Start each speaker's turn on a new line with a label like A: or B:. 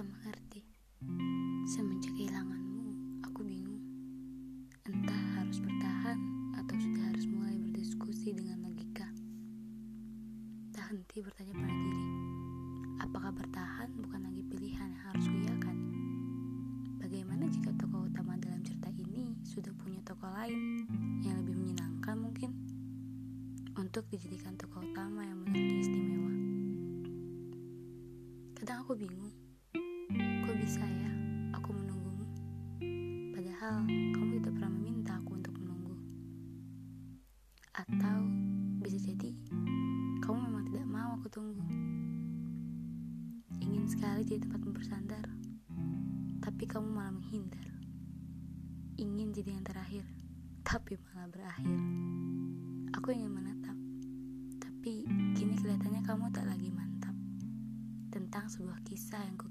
A: tak mengerti. Semenjak kehilanganmu, aku bingung. Entah harus bertahan atau sudah harus mulai berdiskusi dengan logika. Tak henti bertanya pada diri, apakah bertahan bukan lagi pilihan yang harus kuyakan? Bagaimana jika tokoh utama dalam cerita ini sudah punya tokoh lain yang lebih menyenangkan mungkin? Untuk dijadikan tokoh utama yang menjadi istimewa. Kadang aku bingung Padahal kamu tidak pernah meminta aku untuk menunggu. Atau bisa jadi kamu memang tidak mau aku tunggu. Ingin sekali jadi tempat bersandar, tapi kamu malah menghindar. Ingin jadi yang terakhir, tapi malah berakhir. Aku ingin menetap, tapi kini kelihatannya kamu tak lagi mantap. Tentang sebuah kisah yang kukira